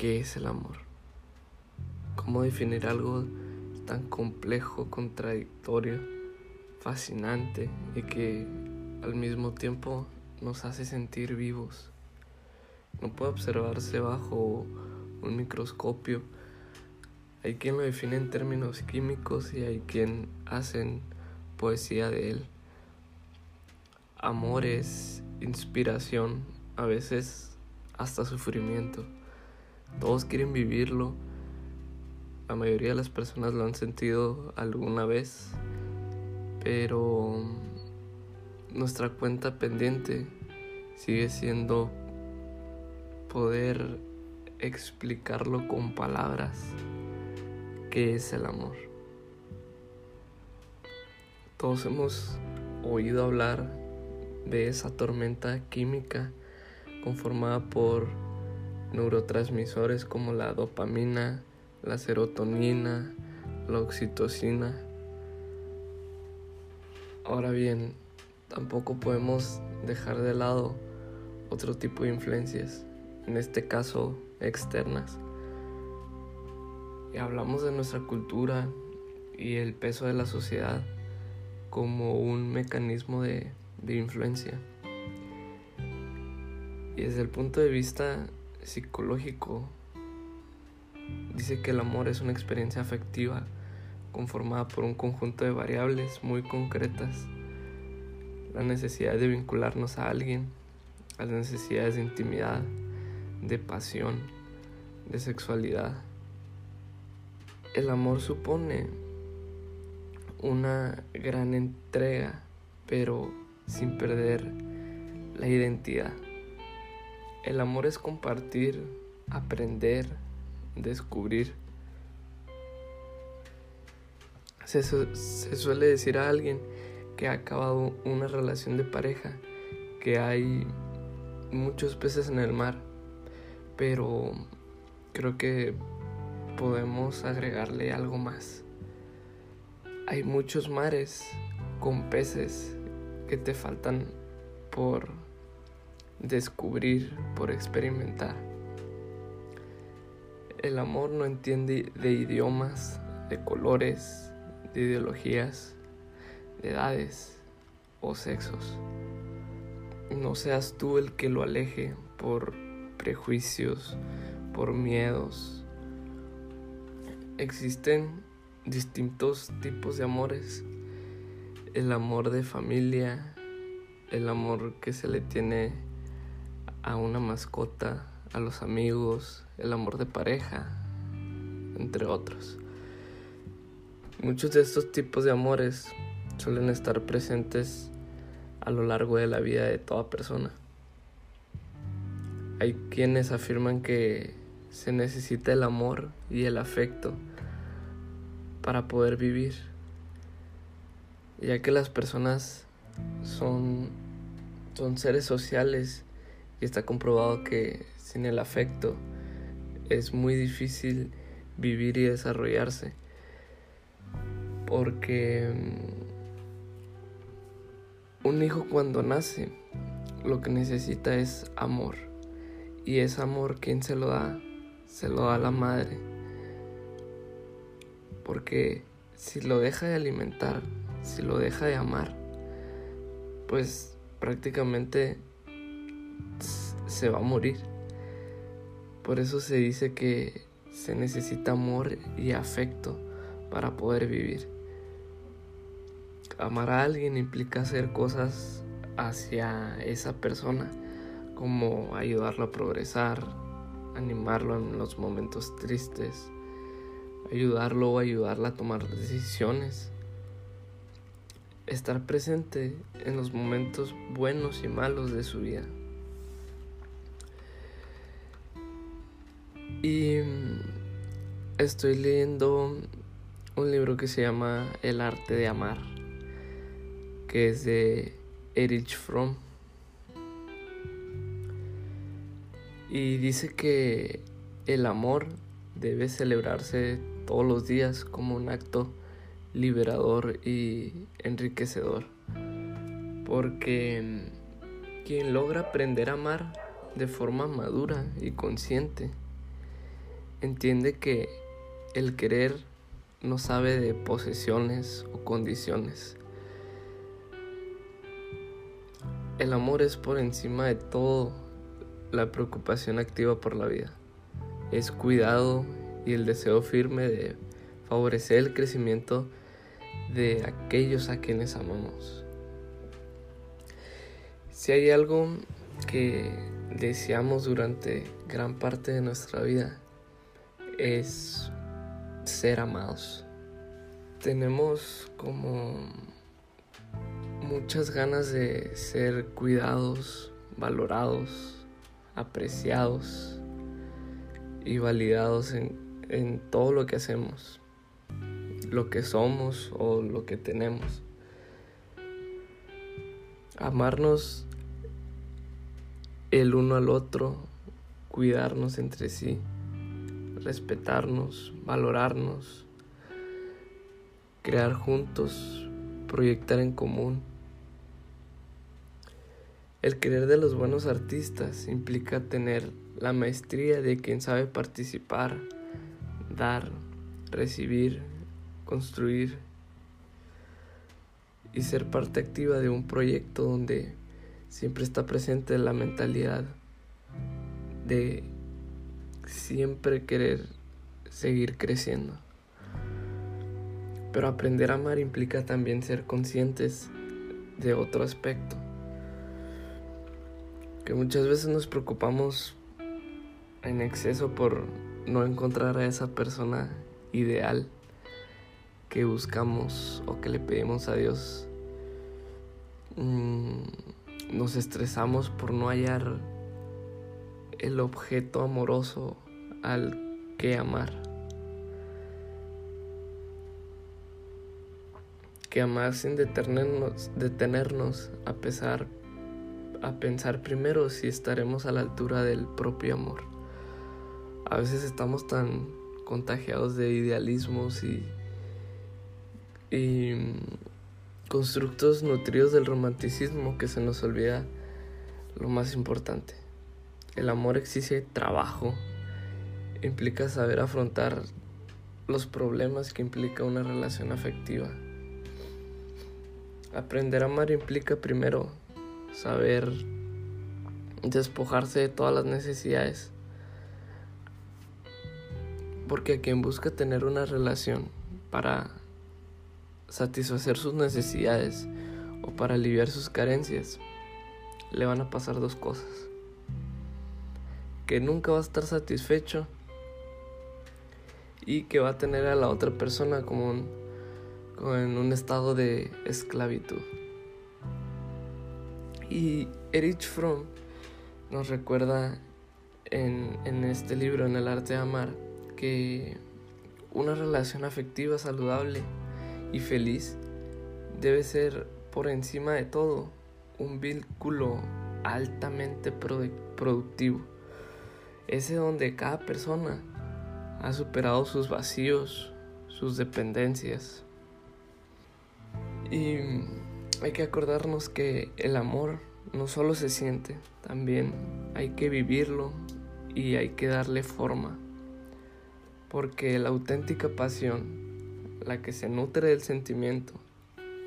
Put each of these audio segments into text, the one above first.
¿qué es el amor? ¿Cómo definir algo tan complejo, contradictorio, fascinante y que al mismo tiempo nos hace sentir vivos? No puede observarse bajo un microscopio. Hay quien lo define en términos químicos y hay quien hacen poesía de él. Amor es inspiración, a veces hasta sufrimiento. Todos quieren vivirlo. La mayoría de las personas lo han sentido alguna vez, pero nuestra cuenta pendiente sigue siendo poder explicarlo con palabras qué es el amor. Todos hemos oído hablar de esa tormenta química conformada por neurotransmisores como la dopamina, la serotonina, la oxitocina. Ahora bien, tampoco podemos dejar de lado otro tipo de influencias, en este caso externas. Y hablamos de nuestra cultura y el peso de la sociedad como un mecanismo de, de influencia. Y desde el punto de vista psicológico, dice que el amor es una experiencia afectiva conformada por un conjunto de variables muy concretas. La necesidad de vincularnos a alguien, las necesidades de intimidad, de pasión, de sexualidad. El amor supone una gran entrega, pero sin perder la identidad. El amor es compartir, aprender, descubrir. Se, suele decir a alguien que ha acabado una relación de pareja que hay muchos peces en el mar, pero creo que podemos agregarle algo más. Hay muchos mares con peces que te faltan por descubrir, por experimentar. El amor no entiende de idiomas, de colores, de ideologías, de edades o sexos. No seas tú el que lo aleje por prejuicios, por miedos. Existen distintos tipos de amores. El amor de familia, el amor que se le tiene a una mascota, a los amigos, el amor de pareja, entre otros. Muchos de estos tipos de amores suelen estar presentes a lo largo de la vida de toda persona. Hay quienes afirman que se necesita el amor y el afecto para poder vivir, ya que las personas son, son seres sociales y está comprobado que sin el afecto es muy difícil vivir y desarrollarse. Porque mm, un hijo cuando nace lo que necesita es amor. Y ese amor, ¿quién se lo da? Se lo da la madre. Porque si lo deja de alimentar, si lo deja de amar, pues prácticamente se va a morir. Por eso se dice que se necesita amor y afecto para poder vivir. Amar a alguien implica hacer cosas hacia esa persona, como ayudarlo a progresar, animarlo en los momentos tristes, ayudarlo o ayudarla a tomar decisiones, estar presente en los momentos buenos y malos de su vida. Y mm, estoy leyendo un libro que se llama El arte de amar, que es de Erich Fromm. Y dice que el amor debe celebrarse todos los días como un acto liberador y enriquecedor. Porque mm, quien logra aprender a amar de forma madura y consciente entiende que el querer no sabe de posesiones o condiciones. El amor es por encima de todo la preocupación activa por la vida. Es cuidado y el deseo firme de favorecer el crecimiento de aquellos a quienes amamos. Si hay algo que deseamos durante gran parte de nuestra vida es ser amados. Tenemos como muchas ganas de ser cuidados, valorados, apreciados y validados en, en todo lo que hacemos, lo que somos o lo que tenemos. Amarnos el uno al otro, cuidarnos entre sí, respetarnos, valorarnos, crear juntos, proyectar en común. El querer de los buenos artistas implica tener la maestría de quien sabe participar, dar, recibir, construir y ser parte activa de un proyecto donde siempre está presente la mentalidad de siempre querer seguir creciendo. Pero aprender a amar implica también ser conscientes de otro aspecto. Que muchas veces nos preocupamos en exceso por no encontrar a esa persona ideal que buscamos o que le pedimos a Dios. Mm, nos estresamos por no hallar el objeto amoroso al que amar. Que amar sin detenernos, detenernos a pesar a pensar primero si estaremos a la altura del propio amor. A veces estamos tan contagiados de idealismos y, y constructos nutridos del romanticismo que se nos olvida lo más importante. El amor exige trabajo, implica saber afrontar los problemas que implica una relación afectiva. Aprender a amar implica primero saber despojarse de todas las necesidades. Porque a quien busca tener una relación para satisfacer sus necesidades o para aliviar sus carencias, le van a pasar dos cosas. Que nunca va a estar satisfecho y que va a tener a la otra persona como, en un estado de esclavitud. Y Erich Fromm nos recuerda en, este libro, en el arte de amar, que una relación afectiva saludable y feliz debe ser por encima de todo un vínculo altamente productivo. Ese donde cada persona ha superado sus vacíos, sus dependencias. Y hay que acordarnos que el amor no solo se siente, también hay que vivirlo y hay que darle forma. Porque la auténtica pasión la que se nutre del sentimiento,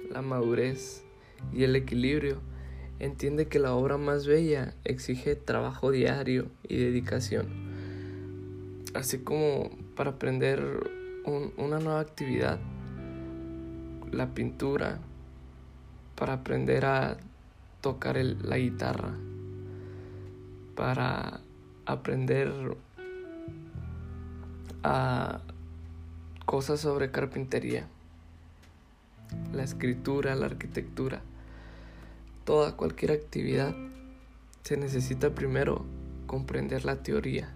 la madurez y el equilibrio, entiende que la obra más bella exige trabajo diario y dedicación. Así como para aprender una nueva actividad, la pintura, para aprender a tocar la guitarra, para aprender a cosas sobre carpintería, la escritura, la arquitectura, toda cualquier actividad, se necesita primero comprender la teoría.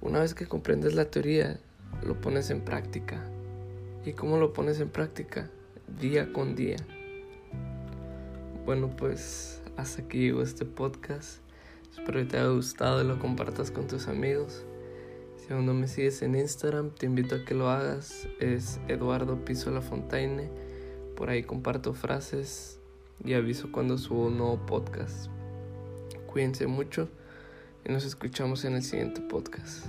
Una vez que comprendes la teoría, lo pones en práctica. ¿Y cómo lo pones en práctica? Día con día. Bueno, pues hasta aquí llegó este podcast. Espero que te haya gustado y lo compartas con tus amigos. Si aún no me sigues en Instagram, te invito a que lo hagas. Es Eduardo Piso La Fontaine. Por ahí comparto frases y aviso cuando subo un nuevo podcast. Cuídense mucho y nos escuchamos en el siguiente podcast.